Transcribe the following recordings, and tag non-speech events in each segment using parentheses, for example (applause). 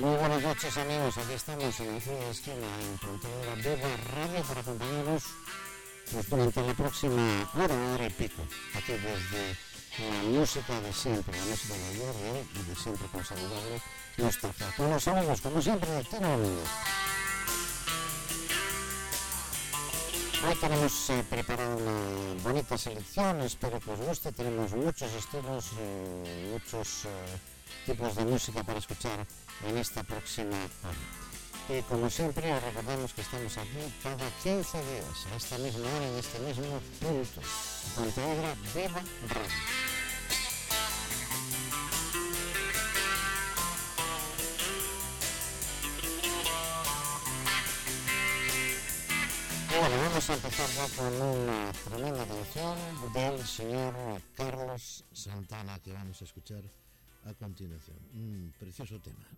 Muy buenas noches amigos, aquí estamos en Cine de Esquina, en Pontevedra Viva Radio para acompañaros pues, durante la próxima hora, hora y pico, aquí desde la música de siempre, la música de ayer, y de siempre con saludable nostalgia. Con los amigos, como siempre, de Tino Domínguez. Hoy tenemos eh, preparada una bonita selección, espero que os guste, tenemos muchos estilos, eh, muchos eh, tipos de música para escuchar en esta próxima hora. Y como siempre, os recordamos que estamos aquí cada 15 días, a esta misma hora, en este mismo punto. Pontevedra Viva Radio. Bueno, vamos a empezar ya con una tremenda canción del señor Carlos Santana que vamos a escuchar a continuación. Un precioso tema.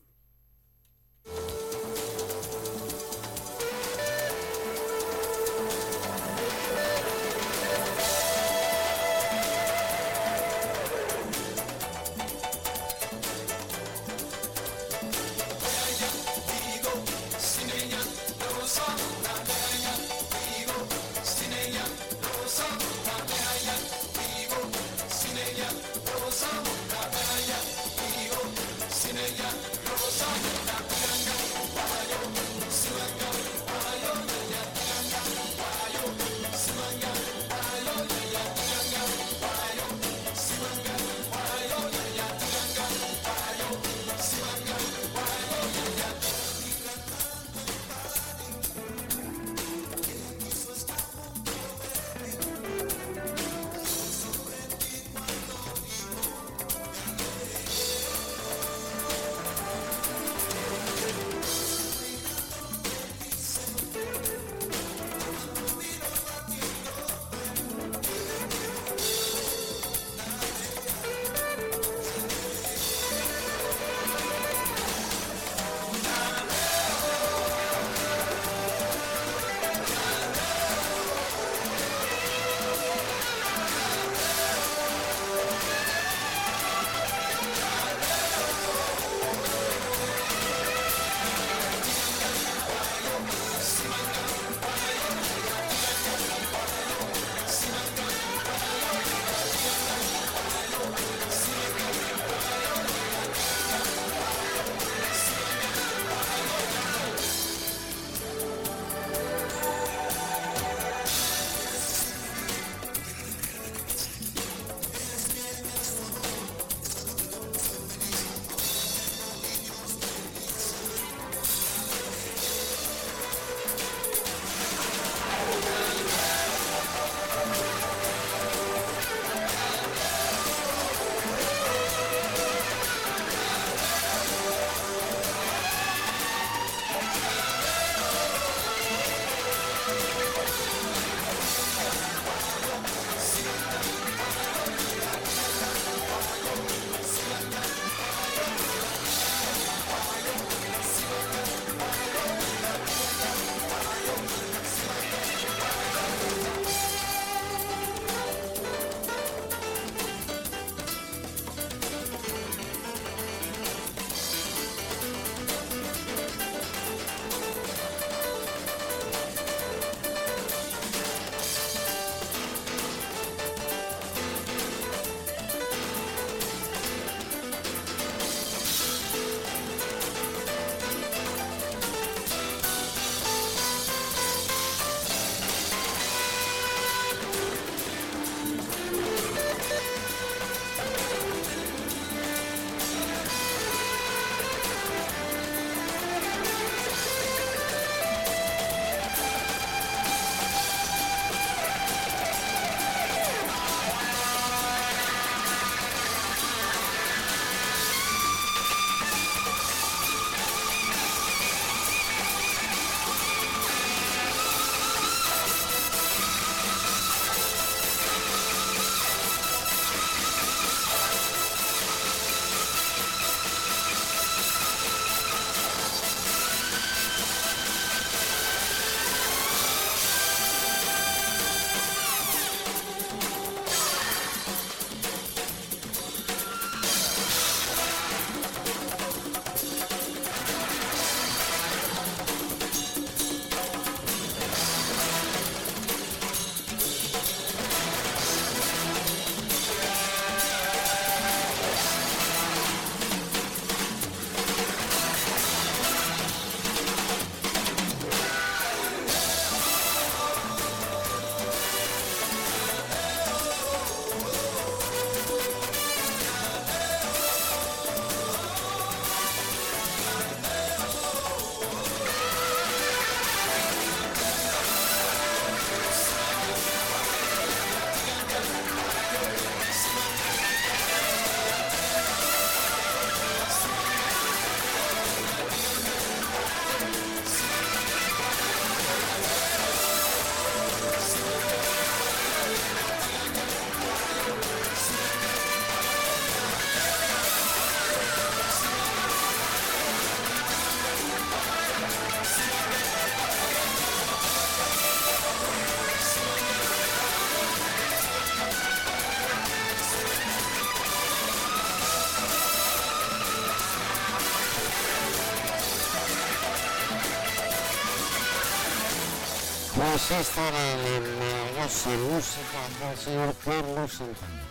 Pues esta era la maravillosa música del señor Carlos Santana.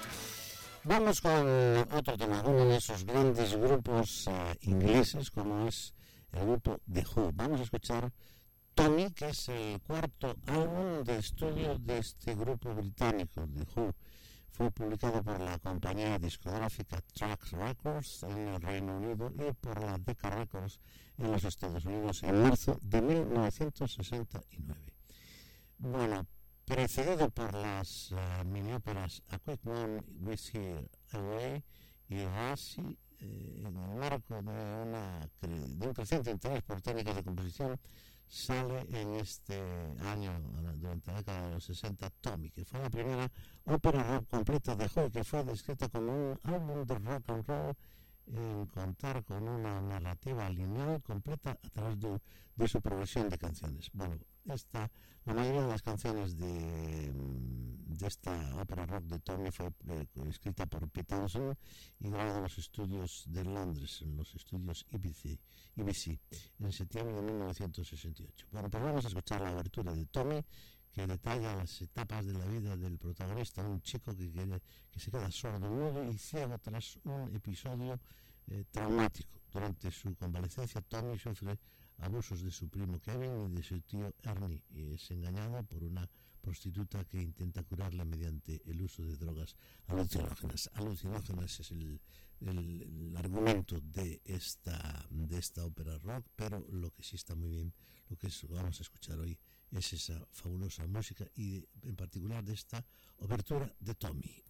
Vamos con otro tema, uno de esos grandes grupos uh, ingleses como es el grupo The Who. Vamos a escuchar Tommy, que es el cuarto álbum de estudio de este grupo británico, The Who. Fue publicado por la compañía discográfica Trax Records en el Reino Unido y por la Decca Records en los Estados Unidos en marzo de 1969. Bueno, precedido por las uh, mini óperas A Quick Man With Here Away y Rasi, eh, en el marco de, una, de un creciente interés por técnicas de composición, sale en este año, durante la década de los 60, Tommy, que fue la primera ópera rock completa de Joy, que fue descrita como un álbum de rock and roll en contar con una narrativa lineal completa a través de, de su progresión de canciones. Bueno, esta, la mayoría de las canciones de, de esta ópera rock de Tommy fue eh, escrita por Pete y grabada en los estudios de Londres, en los estudios IBC, IBC, en septiembre de 1968. Bueno, pues vamos a escuchar la abertura de Tommy que detalla las etapas de la vida del protagonista, un chico que, quiere, que se queda sordo, mudo y ciego tras un episodio eh, traumático. Durante su convalecencia, Tommy sufre abusos de su primo Kevin y de su tío Ernie y es engañado por una prostituta que intenta curarle mediante el uso de drogas alucinógenas. Alucinógenas es el, el, argumento de esta, de esta ópera rock, pero lo que sí está muy bien, lo que es, vamos a escuchar hoy, es esa fabulosa música y en particular de esta obertura de Tommy.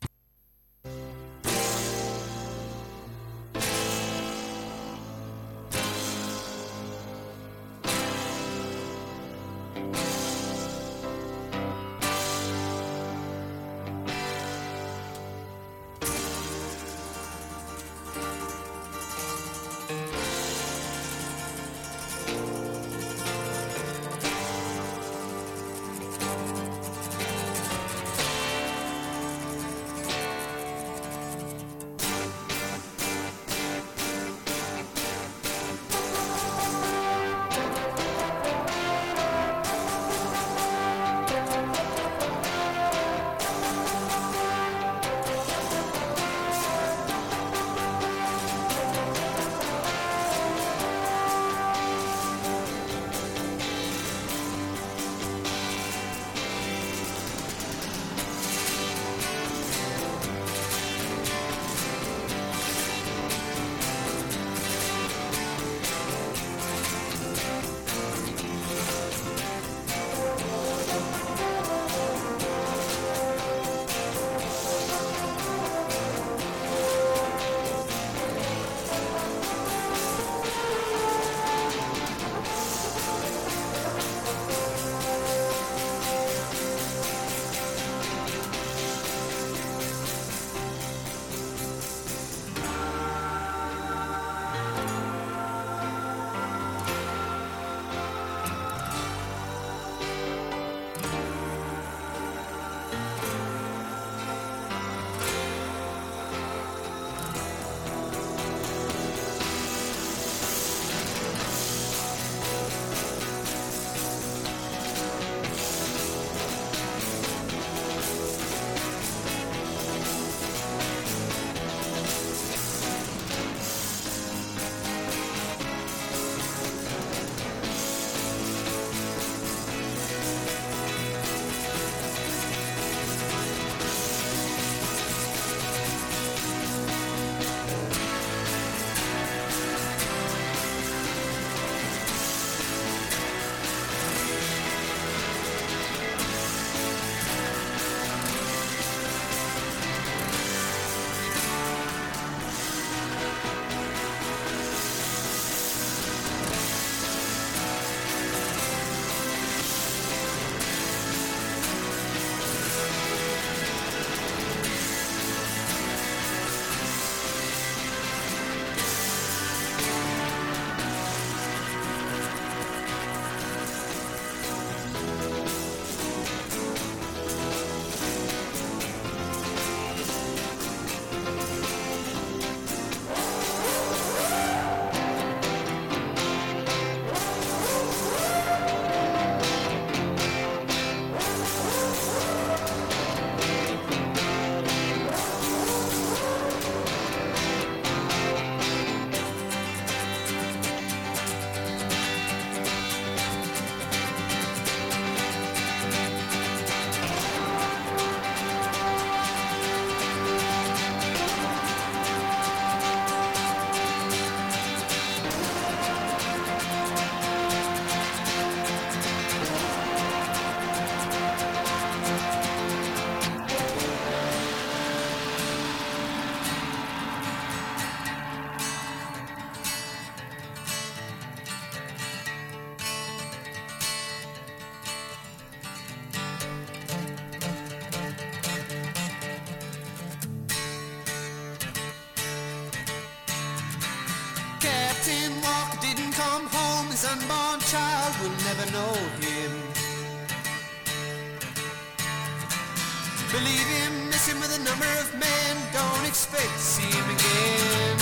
Believe him, miss him with a number of men. Don't expect to see him again.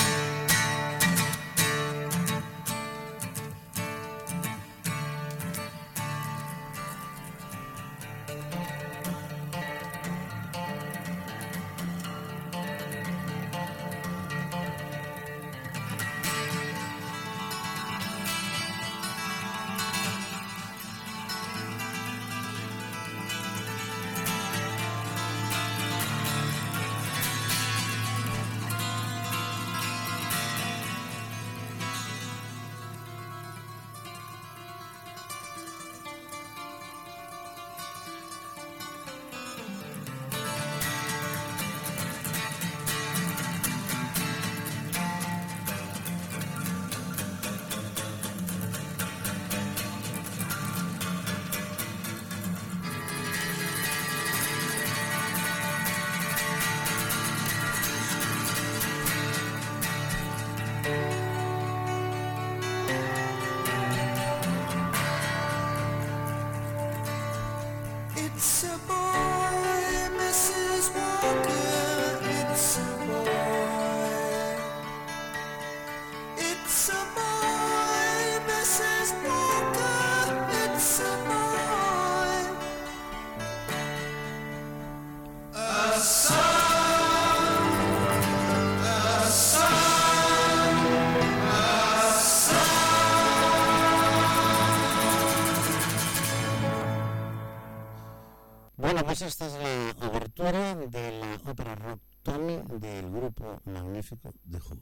Pues esta es la abertura de la ópera rock Tommy del grupo magnífico de Who.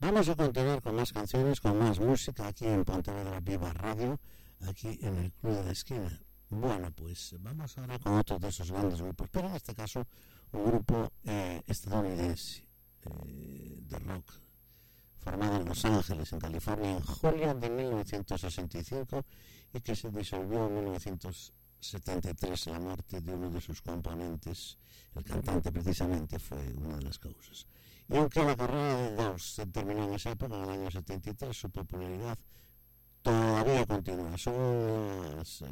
Vamos a continuar con más canciones, con más música aquí en Pontevedra Viva Radio, aquí en el Club de la Esquina. Bueno, pues vamos ahora con otro de esos grandes grupos, pero en este caso un grupo eh, estadounidense eh, de rock formado en Los Ángeles, en California, en julio de 1965 y que se disolvió en 1970 73 la muerte de uno de sus componentes, el cantante precisamente, fue una de las causas. Y aunque la carrera de Doors se terminó en esa época, en el año 73, su popularidad todavía continúa. Son las eh,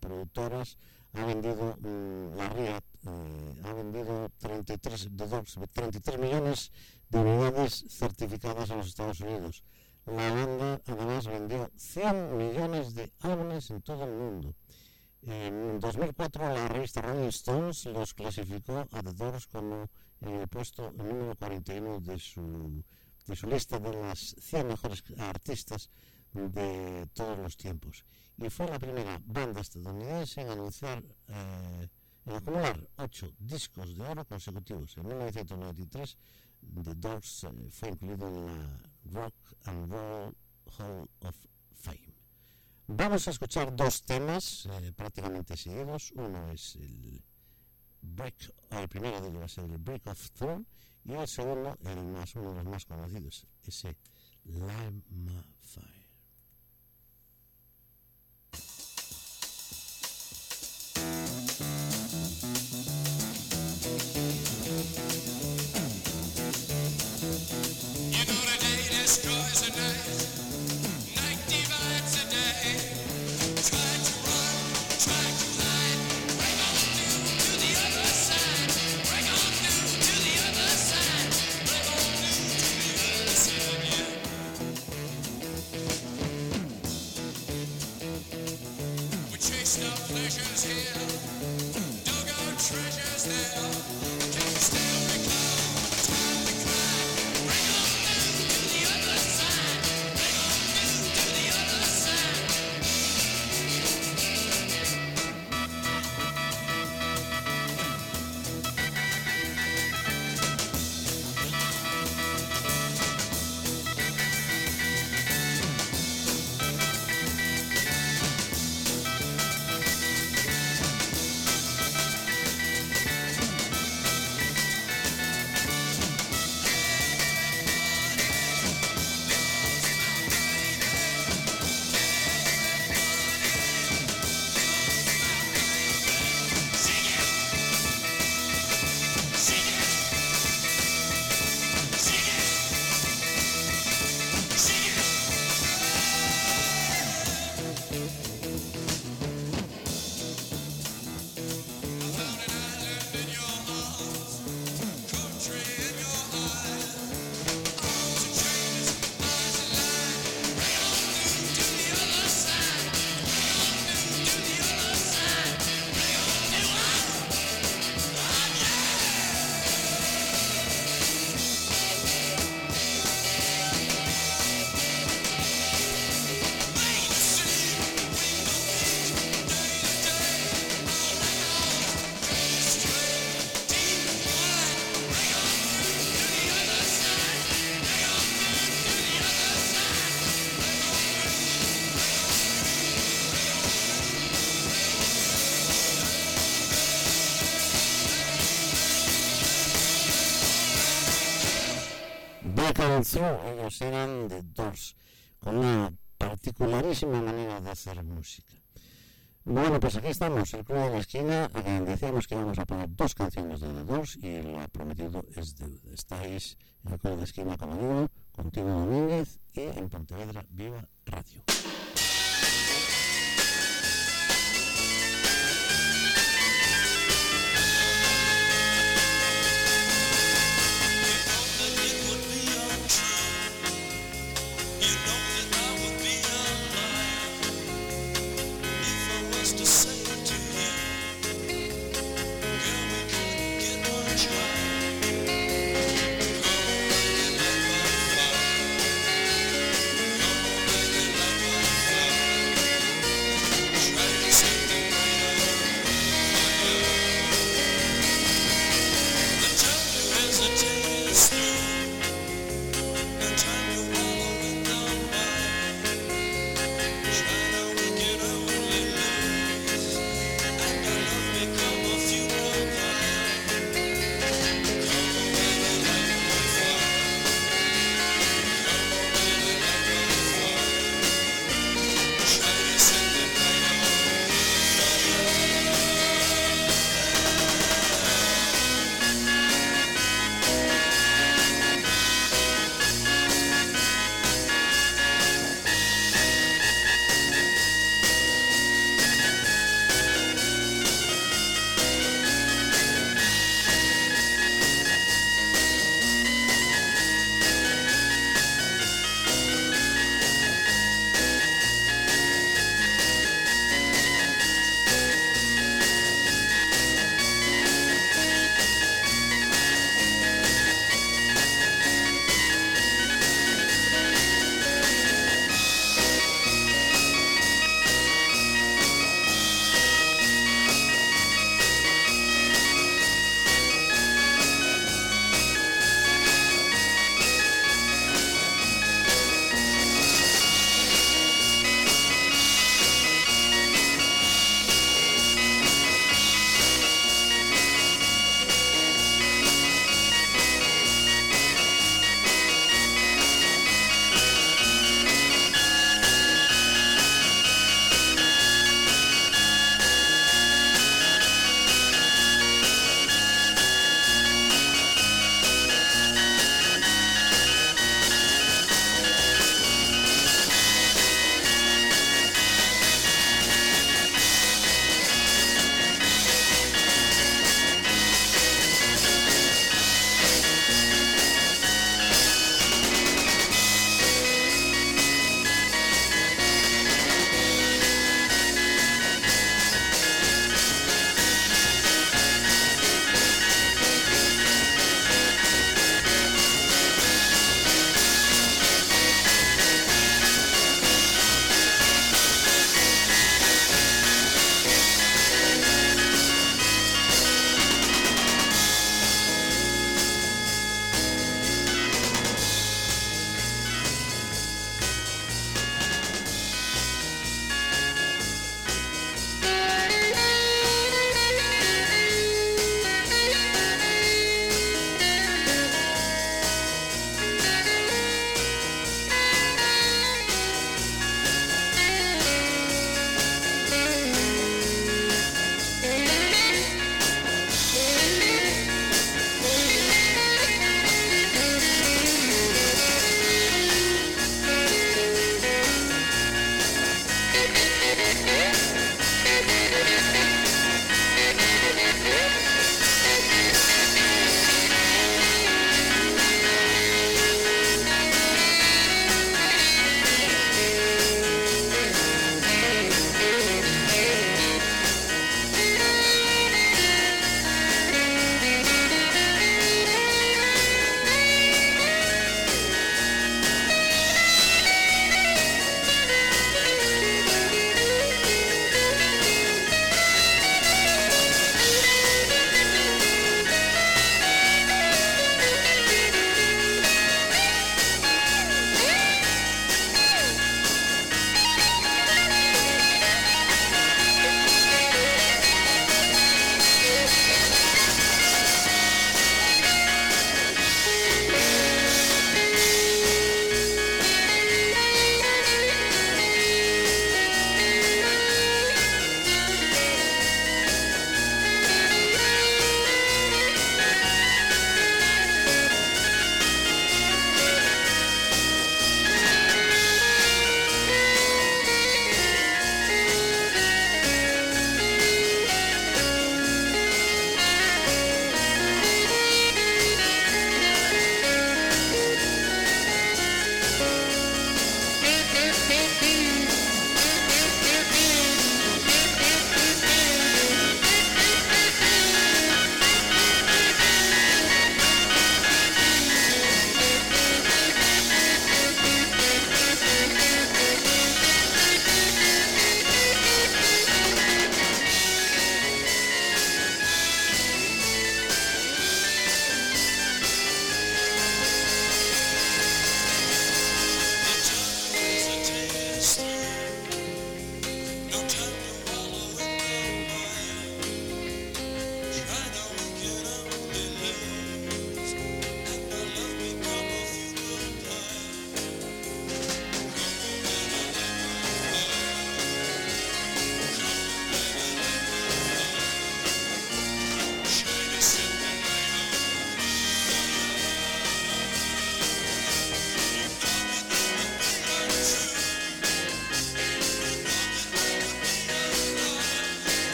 productoras, ha vendido, mm, la RIAT, eh, ha vendido 33, de Doors, 33 millones de unidades certificadas en los Estados Unidos. La banda además vendió 100 millones de álbumes en todo el mundo. En 2004 la revista Rolling Stones los clasificó a The Doors como el puesto número 41 de su, de su lista de las 100 mejores artistas de todos los tiempos. Y fue la primera banda estadounidense en anunciar, eh, en acumular 8 discos de oro consecutivos. En 1993 The Doors eh, fue incluido en la Rock and Roll Hall of Fame. Vamos a escuchar dos temas eh, prácticamente seguidos. Uno es el Break, el primero de ellos va a ser el Break of Throne y el segundo, el más, uno de los más conocidos, ese Lima Fire. Come Through, ellos eran The Doors, con una particularísima manera de hacer música. Bueno, pues aquí estamos, el Club de la Esquina. decíamos que íbamos a poner dos canciones de The Doors y lo prometido es deuda. Estáis en el Club de la Esquina, como digo, contigo Domínguez y en Pontevedra Viva Radio.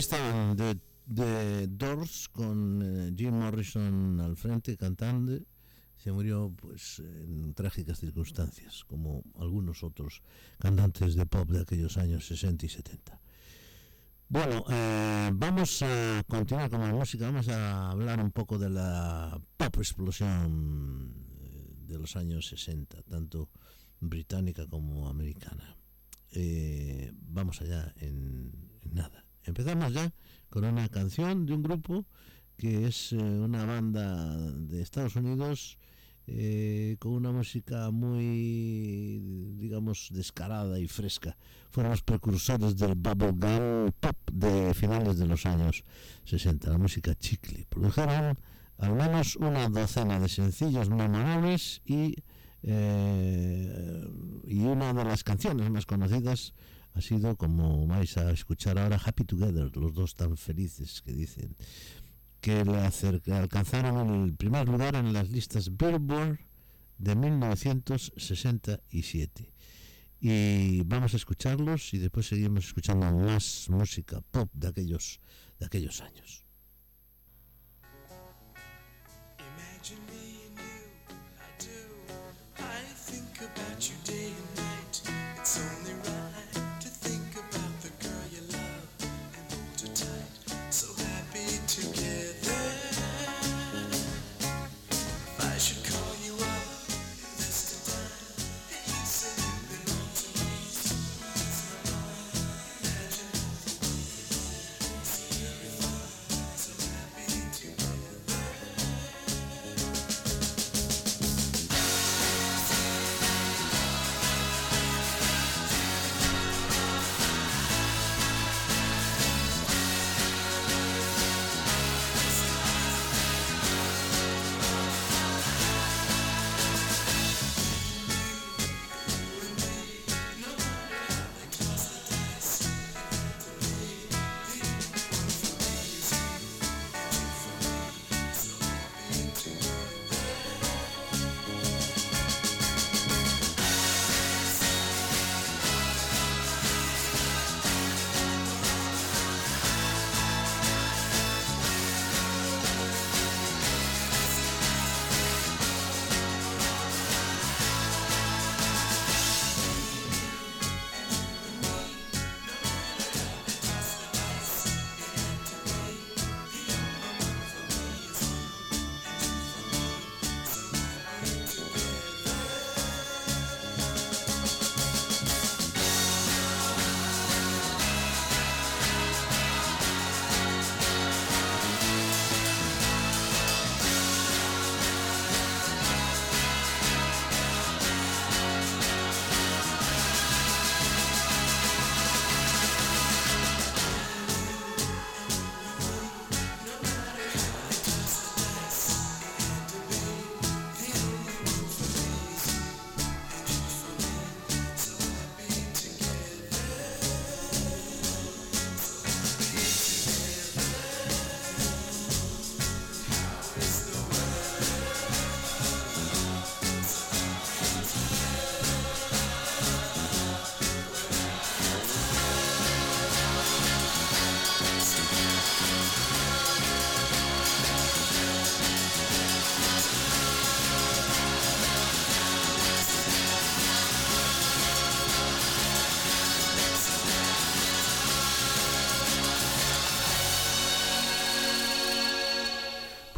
Estaban de, de Doors con eh, Jim Morrison al frente cantando. Se murió pues en trágicas circunstancias, como algunos otros cantantes de pop de aquellos años 60 y 70. Bueno, eh, vamos a continuar con la música, vamos a hablar un poco de la pop explosión eh, de los años 60, tanto británica como americana. Eh, vamos allá en, en nada. Empezamos ya con una canción de un grupo que es eh, una banda de Estados Unidos eh, con una música muy, digamos, descarada y fresca. Fueron los precursores del bubblegum pop de finales de los años 60, la música chicle. Produjeron al menos una docena de sencillos memorables y, eh, y una de las canciones más conocidas ha sido, como vais a escuchar ahora, Happy Together, los dos tan felices que dicen que le acer- que alcanzaron el primer lugar en las listas Billboard de 1967. Y vamos a escucharlos y después seguimos escuchando más música pop de aquellos, de aquellos años. You,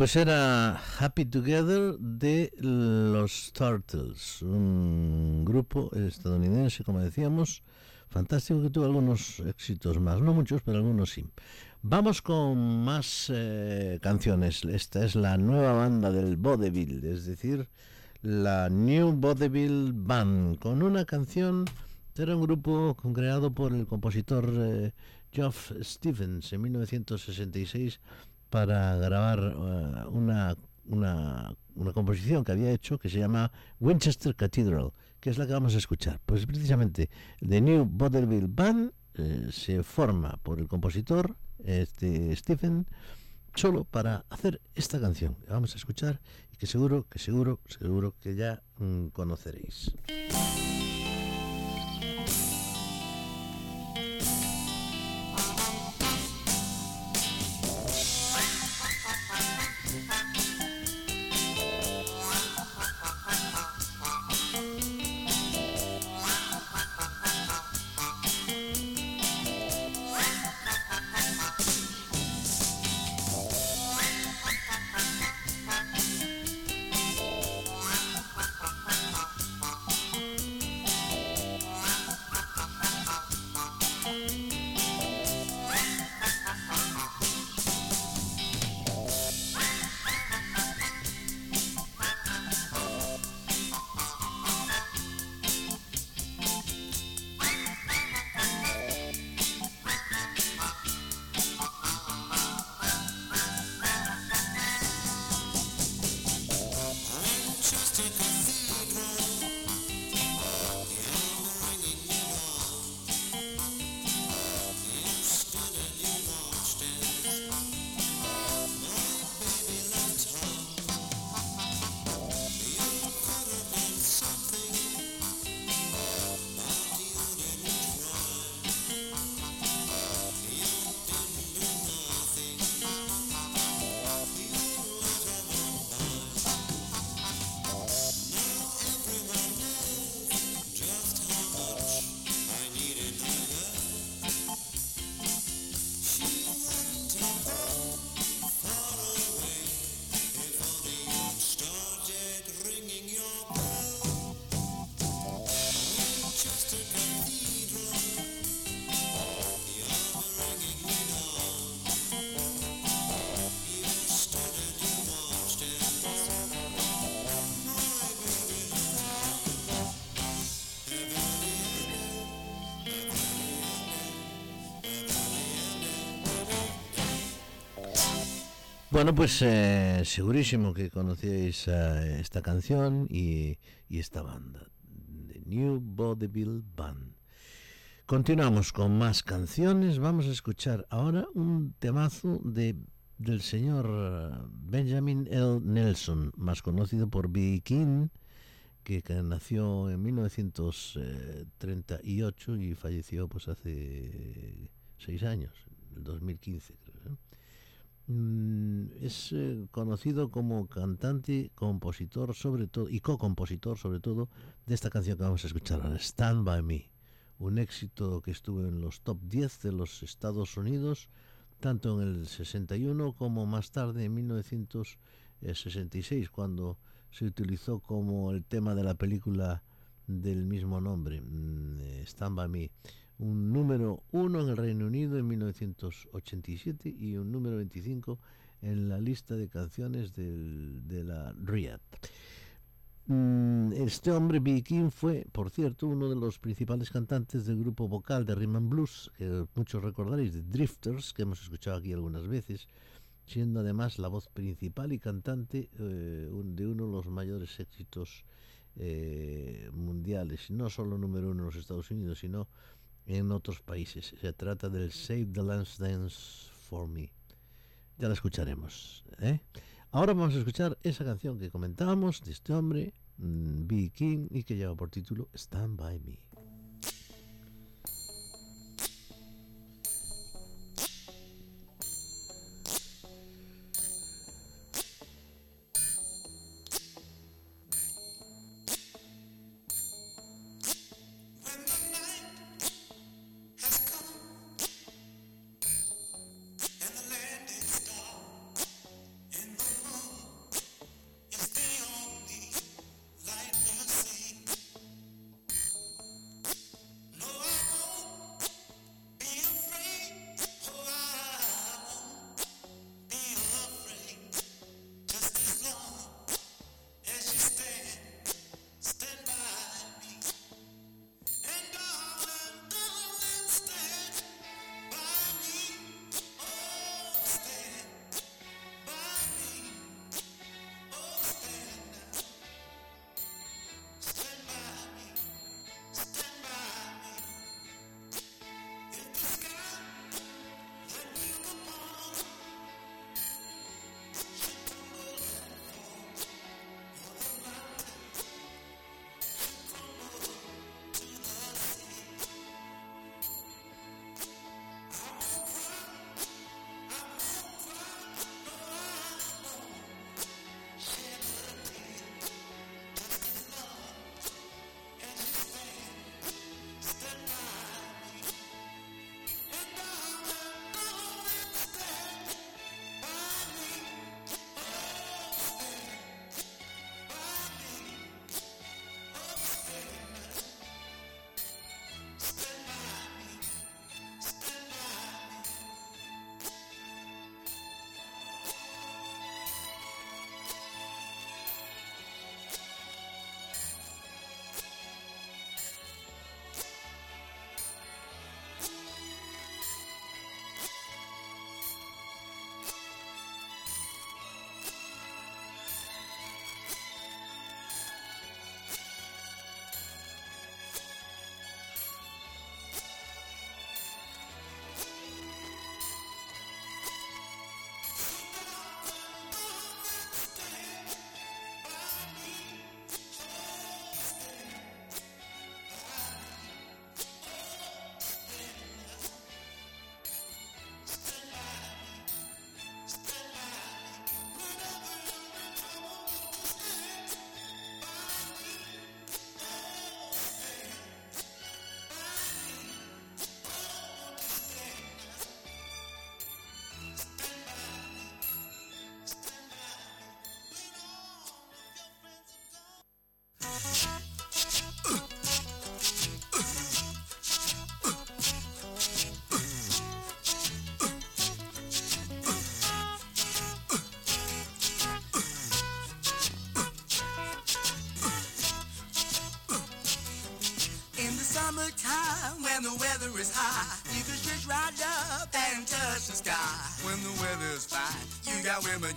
Pues era Happy Together de los Turtles, un grupo estadounidense, como decíamos, fantástico que tuvo algunos éxitos más, no muchos, pero algunos sí. Vamos con más eh, canciones. Esta es la nueva banda del Vaudeville, es decir, la New Vaudeville Band, con una canción. Era un grupo creado por el compositor eh, Geoff Stevens en 1966 para grabar eh, una, una, una composición que había hecho que se llama Winchester Cathedral, que es la que vamos a escuchar. Pues precisamente The New Vaudeville Band eh, se forma por el compositor este Stephen solo para hacer esta canción que vamos a escuchar y que seguro, que seguro, seguro que ya mm, conoceréis. Bueno, pues eh, segurísimo que conocíais eh, esta canción y, y esta banda, The New Vaudeville Band. Continuamos con más canciones. Vamos a escuchar ahora un temazo de, del señor eh, Benjamin L. Nelson, más conocido por B. King, que, nació en 1938 y falleció pues hace seis años, en el 2015 creo. ¿eh? Mm, es eh, conocido como cantante, compositor sobre todo y co-compositor sobre todo de esta canción que vamos a escuchar ahora, Stand By Me, un éxito que estuvo en los top 10 de los Estados Unidos, tanto en el 61 como más tarde en 1966, cuando se utilizó como el tema de la película del mismo nombre, mm, eh, Stand By Me un número 1 en el Reino Unido en 1987 y un número 25 en la lista de canciones de la RIAD. Mm, Este hombre, B. King, fue, por cierto, uno de los principales cantantes del grupo vocal de Rhythm and Blues, que muchos recordaréis, de Drifters, que hemos escuchado aquí algunas veces, siendo además la voz principal y cantante eh, de uno de los mayores éxitos eh, mundiales, no solo número uno en los Estados Unidos, sino en otros países. Se trata del Save the Last Dance for Me. Ya la escucharemos. ¿eh? Ahora vamos a escuchar esa canción que comentábamos de este hombre, mm, B. King, y que lleva por título Stand By Me.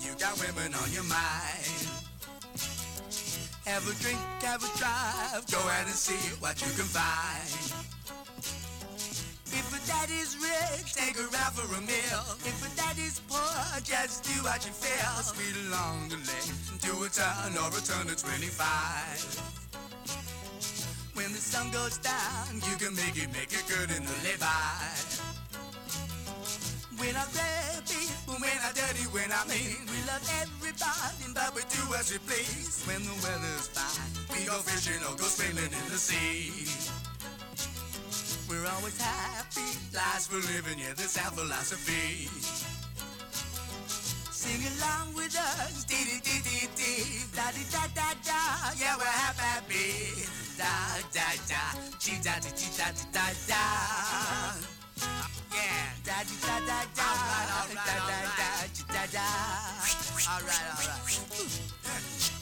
You got women, you got women on your mind. Have a drink, have a drive, go out and see what you can find. If a daddy's rich, take her out for a meal. If a daddy's poor, just do what you feel. Speed along the lane, do a turn or a turn to 25. When the sun goes down, you can make it, make it good in the lay-by. When I'm dirty, when I'm dirty, when I mean. We love everybody, but we do as we please. When the weather's fine, we go fishing or go swimming in the sea. We're always happy, lives for living, yeah, that's our philosophy. Sing along with us, dee dee dee dee dee, da dee da da da, yeah we're happy, da da da, dee da dee da dee da da. Yeah, da da da da, da da da da da. All right, all right.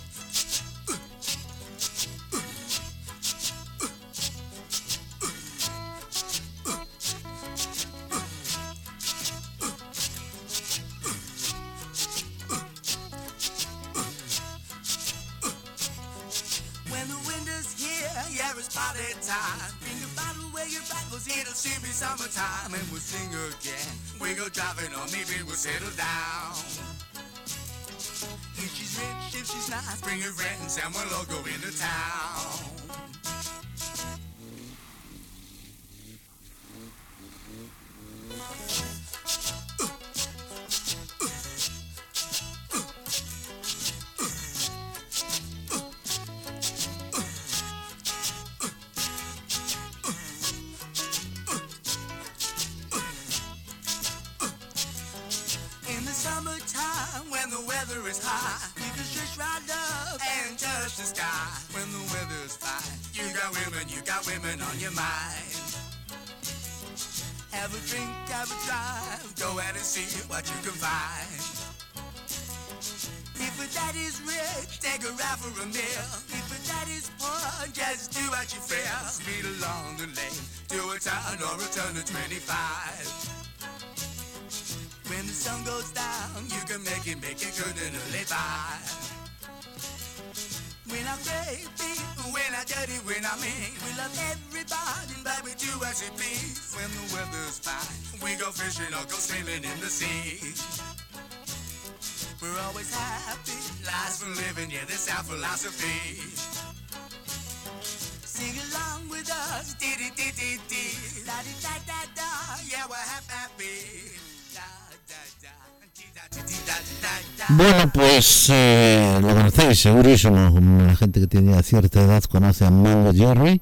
It's party time. Bring a bottle where your back rifles, it'll soon be summertime. And we'll sing again. We go driving or maybe we'll settle down. If she's rich, if she's not, bring her friends and we'll all go into town. In is high, you can stretch right up and touch the sky. When the weather's fine, you got women, you got women on your mind. Have a drink, have a drive, go out and see what you can find. If a daddy's rich, take her out for a meal. If a daddy's poor, just do what you feel. Speed along the lane, do a turn or a turn to 25. The sun goes down, you can make it, make it good and live by. When I'm baby, when I'm dirty, when I'm mean, we love everybody, but we do as we please. When the weather's fine, we go fishing or go swimming in the sea. We're always happy, lives for living, yeah, that's our philosophy. Sing along with us, dee dee dee dee dee, la dee da da da, yeah, we're happy. Bueno, pues eh, lo conocéis segurísimo, la gente que tenía cierta edad conoce a Mango Jerry,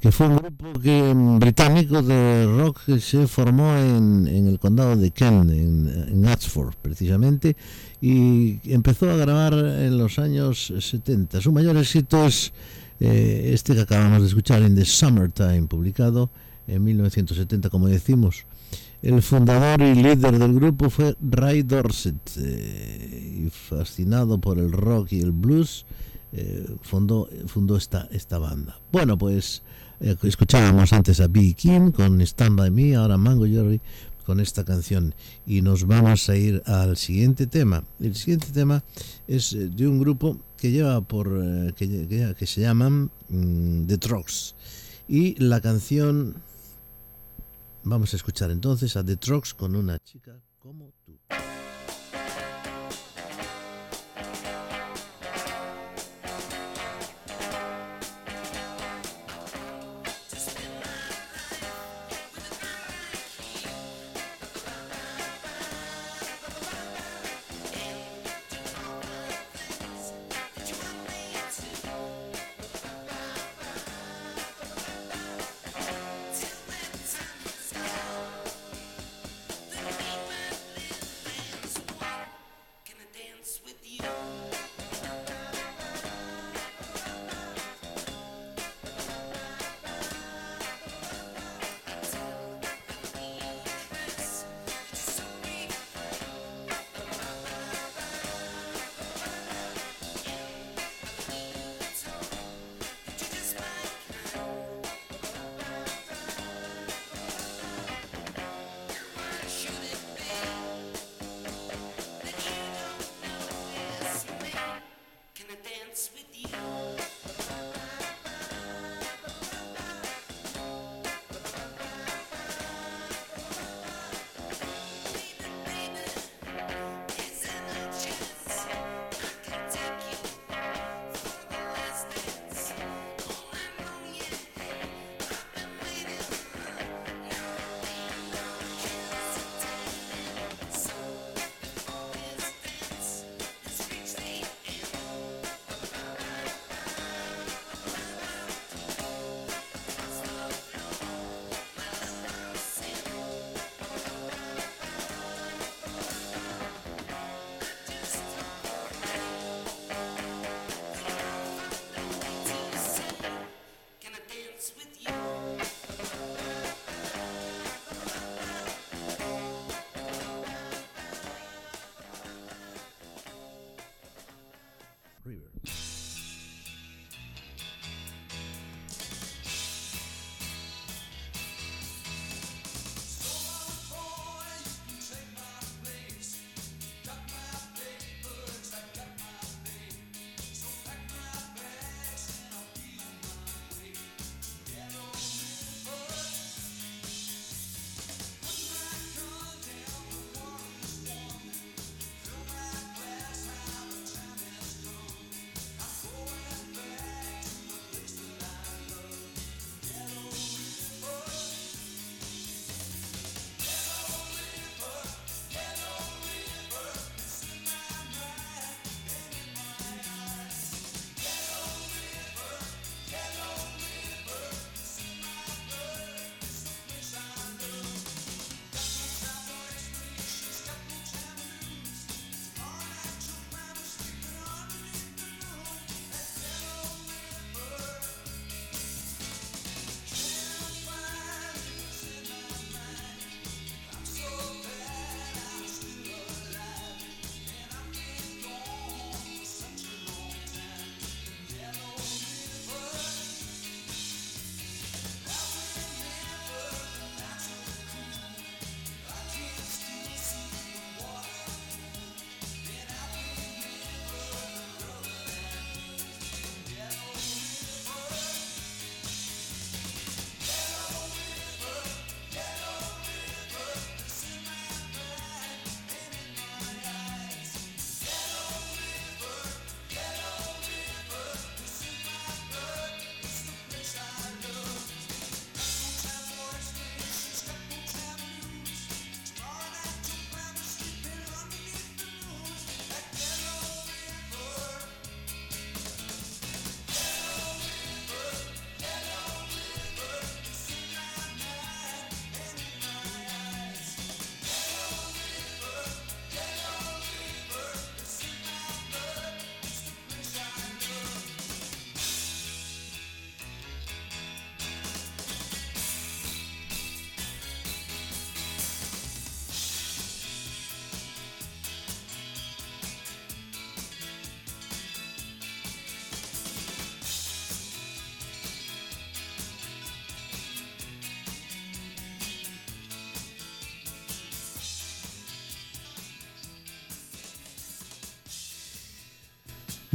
que fue un grupo mm, británico de rock que se formó en, en el condado de Kent, en, en Oxford precisamente, y empezó a grabar en los años 70. Su mayor éxito es eh, este que acabamos de escuchar, In the Summertime, publicado en 1970, como decimos. El fundador y líder del grupo fue Ray Dorset, eh, y fascinado por el rock y el blues, eh, fundó, fundó esta, esta banda. Bueno, pues eh, escuchábamos antes a B. King con Stand By Me, ahora Mango Jerry con esta canción y nos vamos a ir al siguiente tema. El siguiente tema es de un grupo que lleva por que se llaman mm, The Trucks y la canción vamos a escuchar entonces a The Trucks con una chica como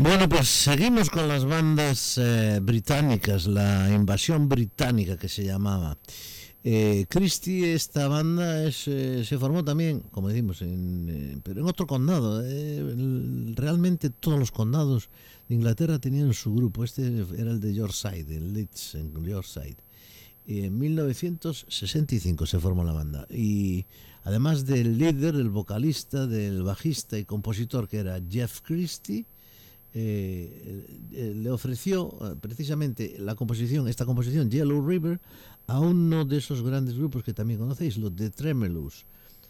Bueno, pues seguimos con las bandas eh, británicas, la invasión británica que se llamaba. Eh, Christie, esta banda es, eh, se formó también, como decimos, en, eh, pero en otro condado. eh, el- realmente todos los condados de Inglaterra tenían su grupo. Este era el de Yorkshire, el Leeds en Yorkshire. Y en 1965 se formó la banda. Y además del líder, el vocalista, del bajista y compositor que era Jeff Christie, eh, eh, le ofreció eh, precisamente la composición, esta composición Yellow River, a uno de esos grandes grupos que también conocéis, los de Tremulous.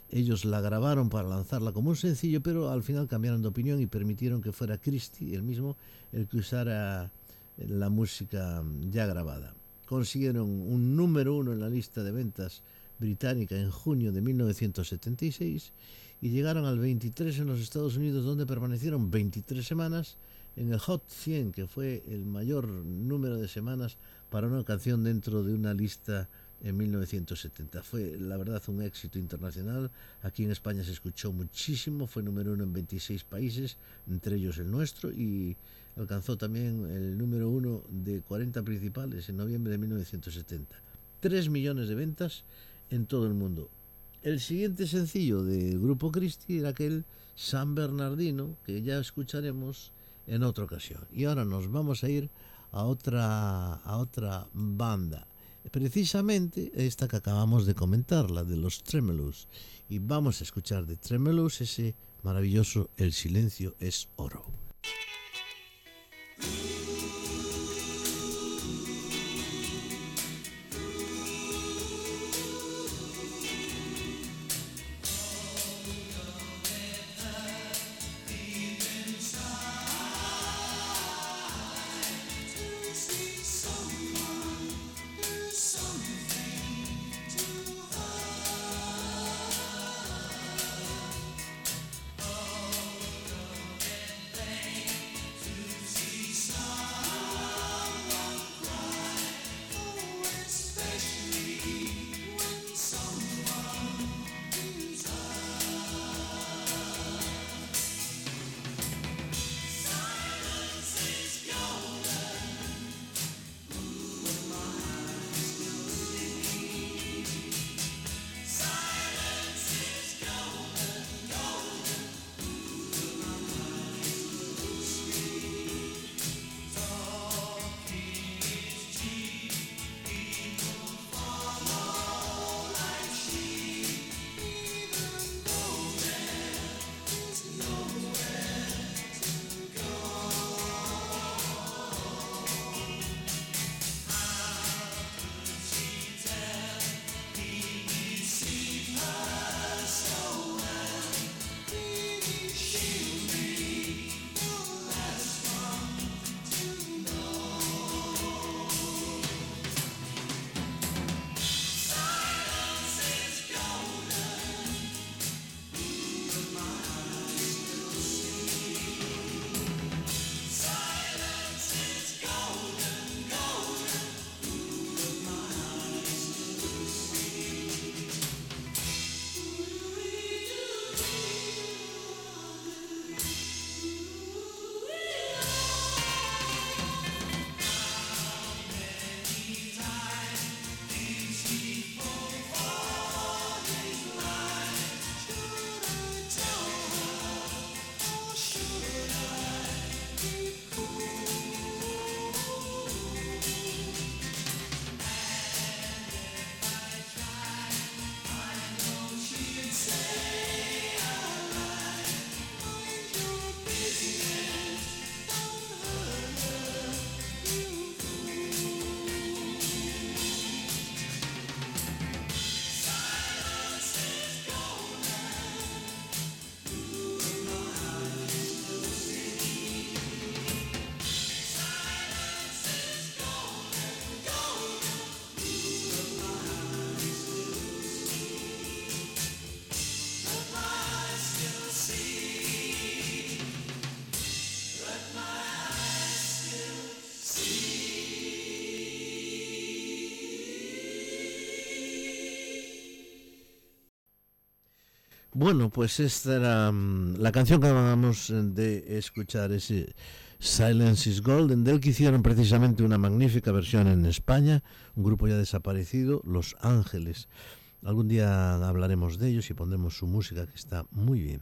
Ellos la grabaron para lanzarla como un sencillo, pero al final cambiaron de opinión y permitieron que fuera Christie el mismo el que usara la música ya grabada. Consiguieron un número uno en la lista de ventas británica en junio de 1976 y llegaron al 23 en los Estados Unidos donde permanecieron 23 semanas en el Hot 100 que fue el mayor número de semanas para una canción dentro de una lista en 1970. Fue la verdad un éxito internacional. Aquí en España se escuchó muchísimo, fue número uno en 26 países, entre ellos el nuestro, y alcanzó también el número uno de 40 principales en noviembre de 1970. 3 millones de ventas en todo el mundo. El siguiente sencillo del grupo Christie era aquel San Bernardino, que ya escucharemos en otra ocasión. Y ahora nos vamos a ir a otra, a otra banda. Precisamente esta que acabamos de comentar, la de los Tremulous. Y vamos a escuchar de Tremulous ese maravilloso El silencio es oro. Bueno, pues esta era mm, la canción que acabamos de escuchar, ese Silence is Golden, del que hicieron precisamente una magnífica versión en España, un grupo ya desaparecido, Los Ángeles. Algún día hablaremos de ellos y pondremos su música que está muy bien.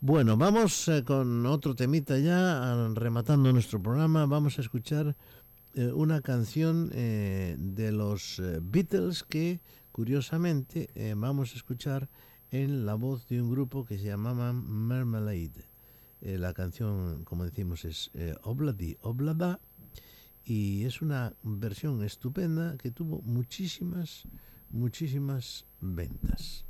Bueno, vamos eh, con otro temita ya, rematando nuestro programa. Vamos a escuchar eh, una canción eh, de los Beatles que, curiosamente, vamos a escuchar en la voz de un grupo que se llamaba Marmalade. Eh, la canción, como decimos, es eh, Obladi Oblada y es una versión estupenda que tuvo muchísimas, muchísimas ventas.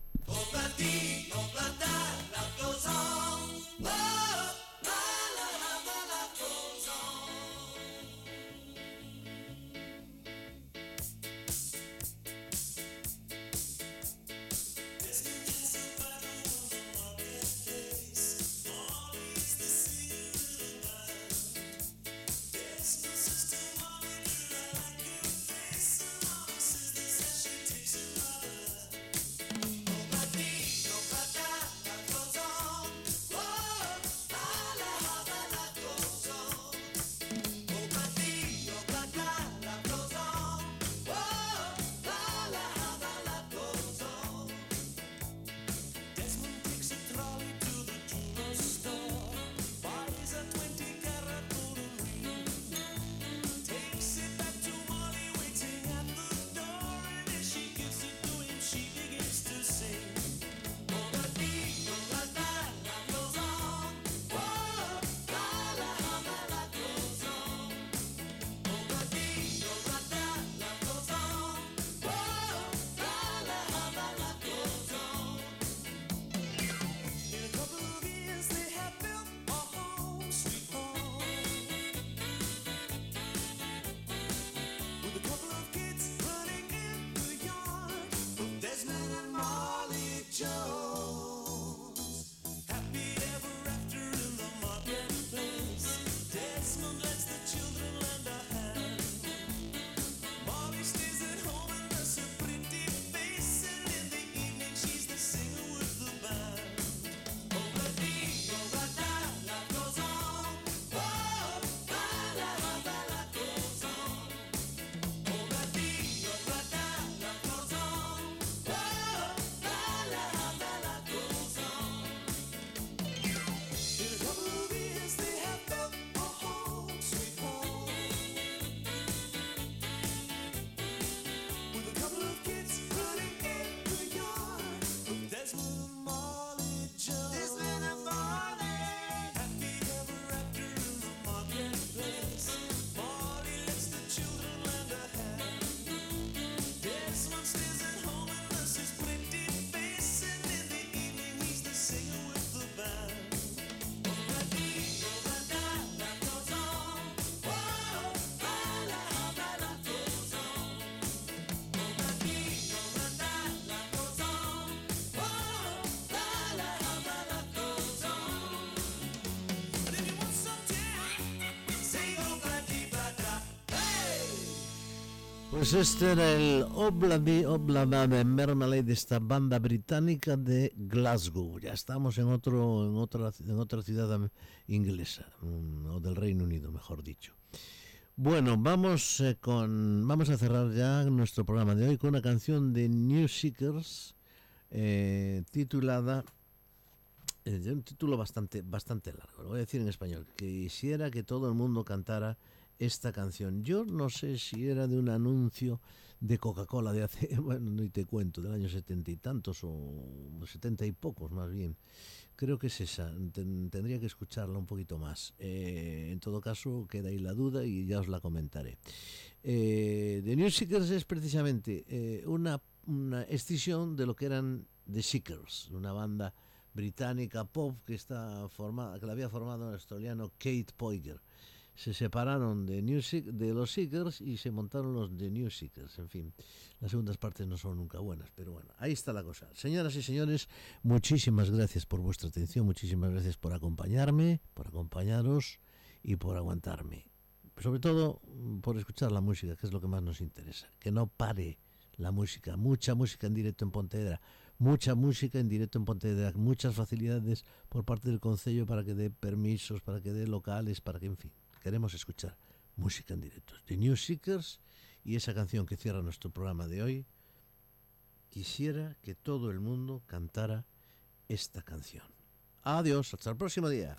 Pues este era el Oblada de Marmalade de esta banda británica de Glasgow. Ya estamos en otro en otra en otra ciudad inglesa mm, o del Reino Unido, mejor dicho. Bueno, vamos eh, con vamos a cerrar ya nuestro programa de hoy con una canción de New Seekers eh, titulada eh, un título bastante bastante largo. Lo voy a decir en español. Quisiera que todo el mundo cantara esta canción. Yo no sé si era de un anuncio de Coca-Cola de hace, (laughs) bueno, ni te cuento, del año setenta y tantos o setenta y pocos más bien. Creo que es esa, ten- tendría que escucharla un poquito más. Eh, en todo caso, queda ahí la duda y ya os la comentaré. Eh, The New Seekers es precisamente eh, una, una escisión de lo que eran The Seekers, una banda británica pop que está formada, que la había formado el australiano Kate Poiger se separaron de, New de los Seekers y se montaron los de New Seekers. En fin, las segundas partes no son nunca buenas, pero bueno, ahí está la cosa. Señoras y señores, muchísimas gracias por vuestra atención, muchísimas gracias por acompañarme, por acompañaros y por aguantarme. Sobre todo mm, por escuchar la música, que es lo que más nos interesa. Que no pare la música, mucha música en directo en Pontevedra. mucha música en directo en Pontevedra, muchas facilidades por parte del Concello para que dé permisos, para que dé locales, para que, en fin, queremos escuchar música en directo. The New Seekers y esa canción que cierra nuestro programa de hoy, quisiera que todo el mundo cantara esta canción. Adiós, hasta el próximo día.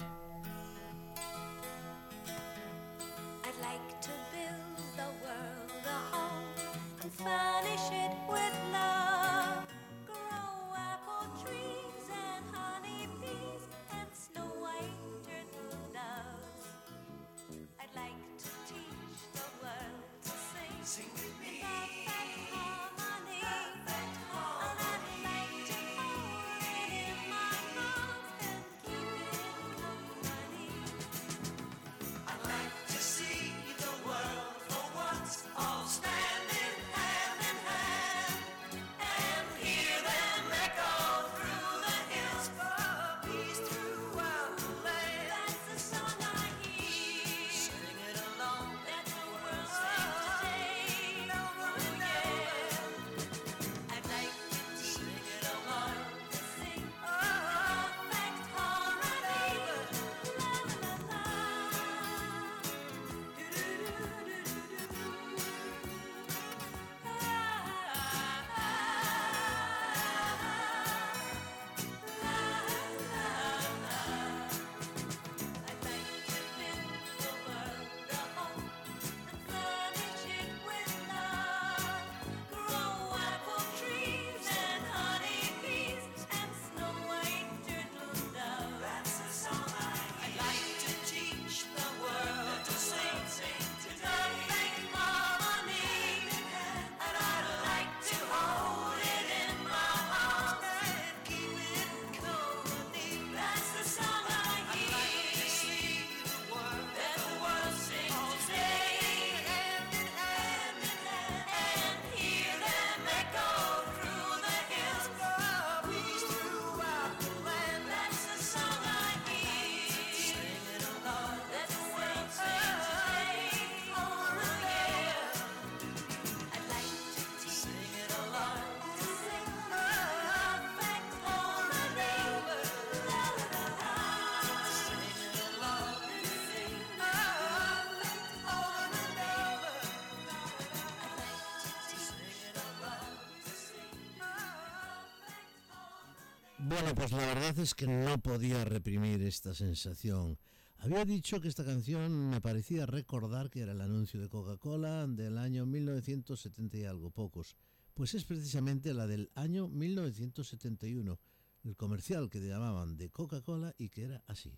Bueno, pues la verdad es que no podía reprimir esta sensación. Había dicho que esta canción me parecía recordar que era el anuncio de Coca-Cola del año 1970 y algo, pocos. Pues es precisamente la del año 1971, el comercial que llamaban de Coca-Cola y que era así.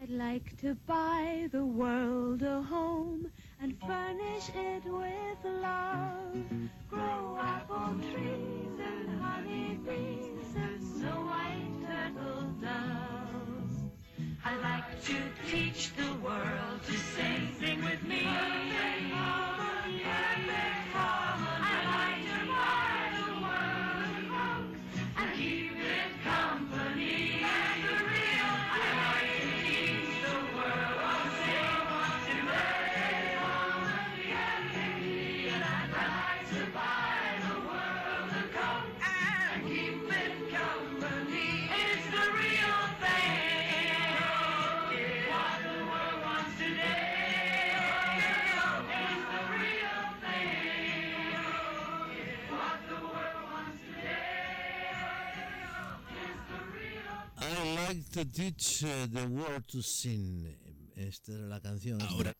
I'd like to buy the world a home and furnish it with love. Grow apple trees to teach the world to sing, sing with me. To teach uh, the world to sing. Esta era la canción. Ahora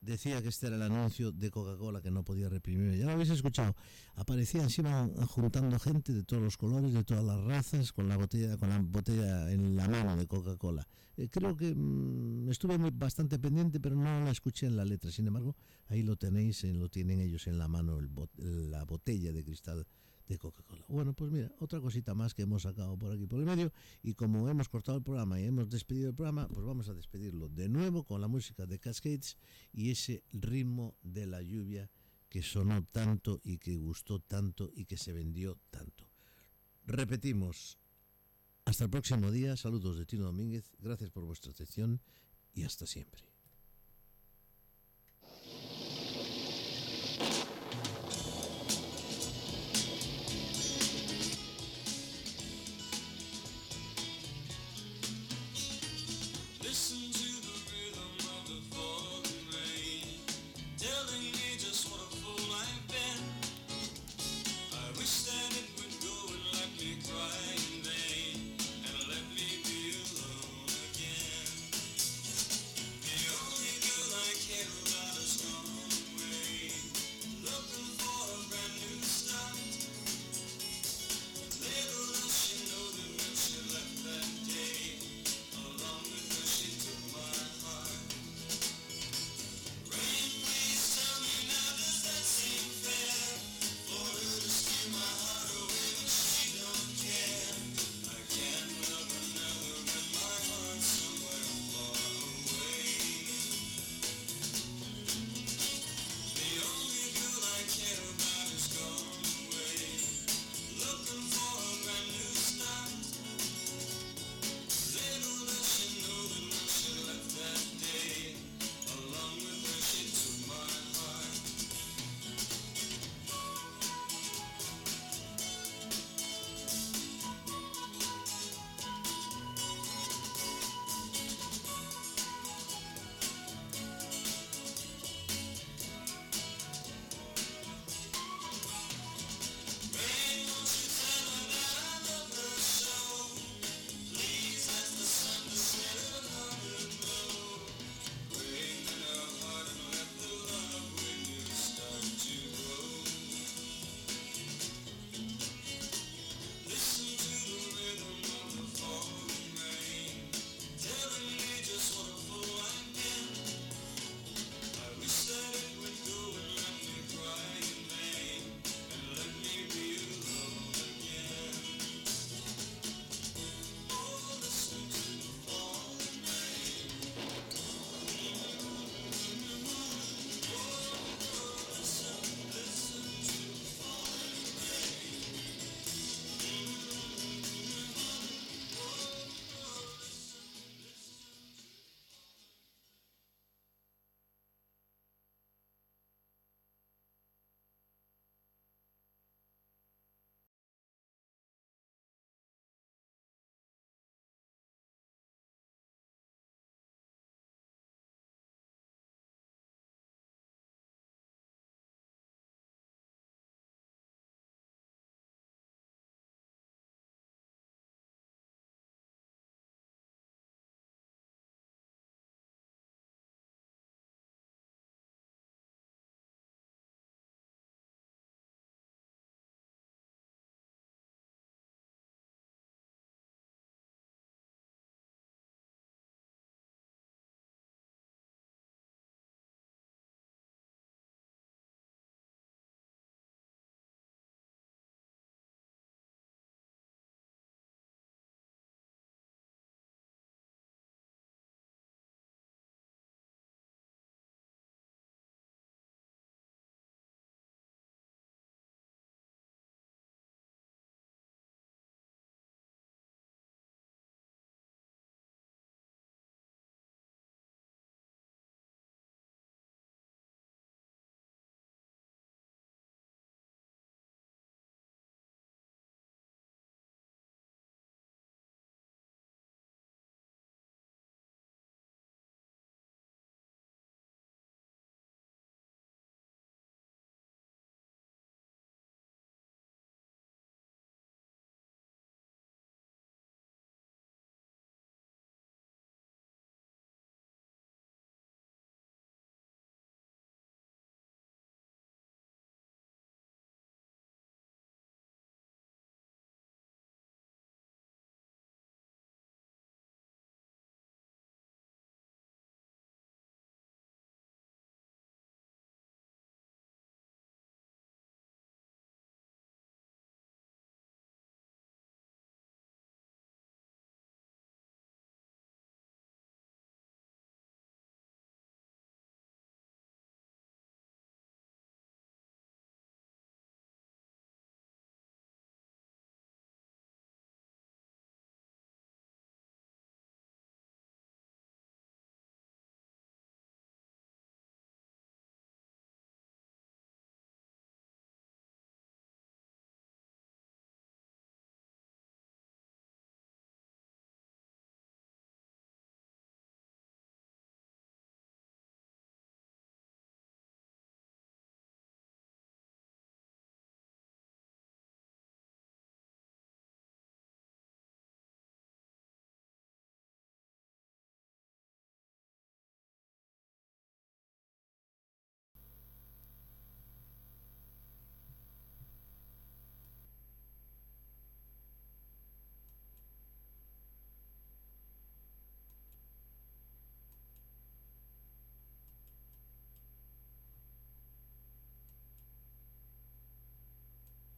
Decía que este era el anuncio de Coca-Cola que no podía reprimir. Ya lo habéis escuchado. Aparecía encima juntando gente de todos los colores, de todas las razas, con la botella, con la botella en la mano de Coca-Cola. Eh, creo que mm, estuve muy- bastante pendiente, pero no la escuché en la letra. Sin embargo, ahí lo tenéis, lo tienen ellos en la mano, el bot- la botella de cristal de Coca-Cola. Bueno, pues mira, otra cosita más que hemos sacado por aquí por el medio y como hemos cortado el programa y hemos despedido el programa, pues vamos a despedirlo de nuevo con la música de Cascades y ese ritmo de la lluvia que sonó tanto y que gustó tanto y que se vendió tanto. Repetimos, hasta el próximo día, saludos de Tino Domínguez, gracias por vuestra atención y hasta siempre.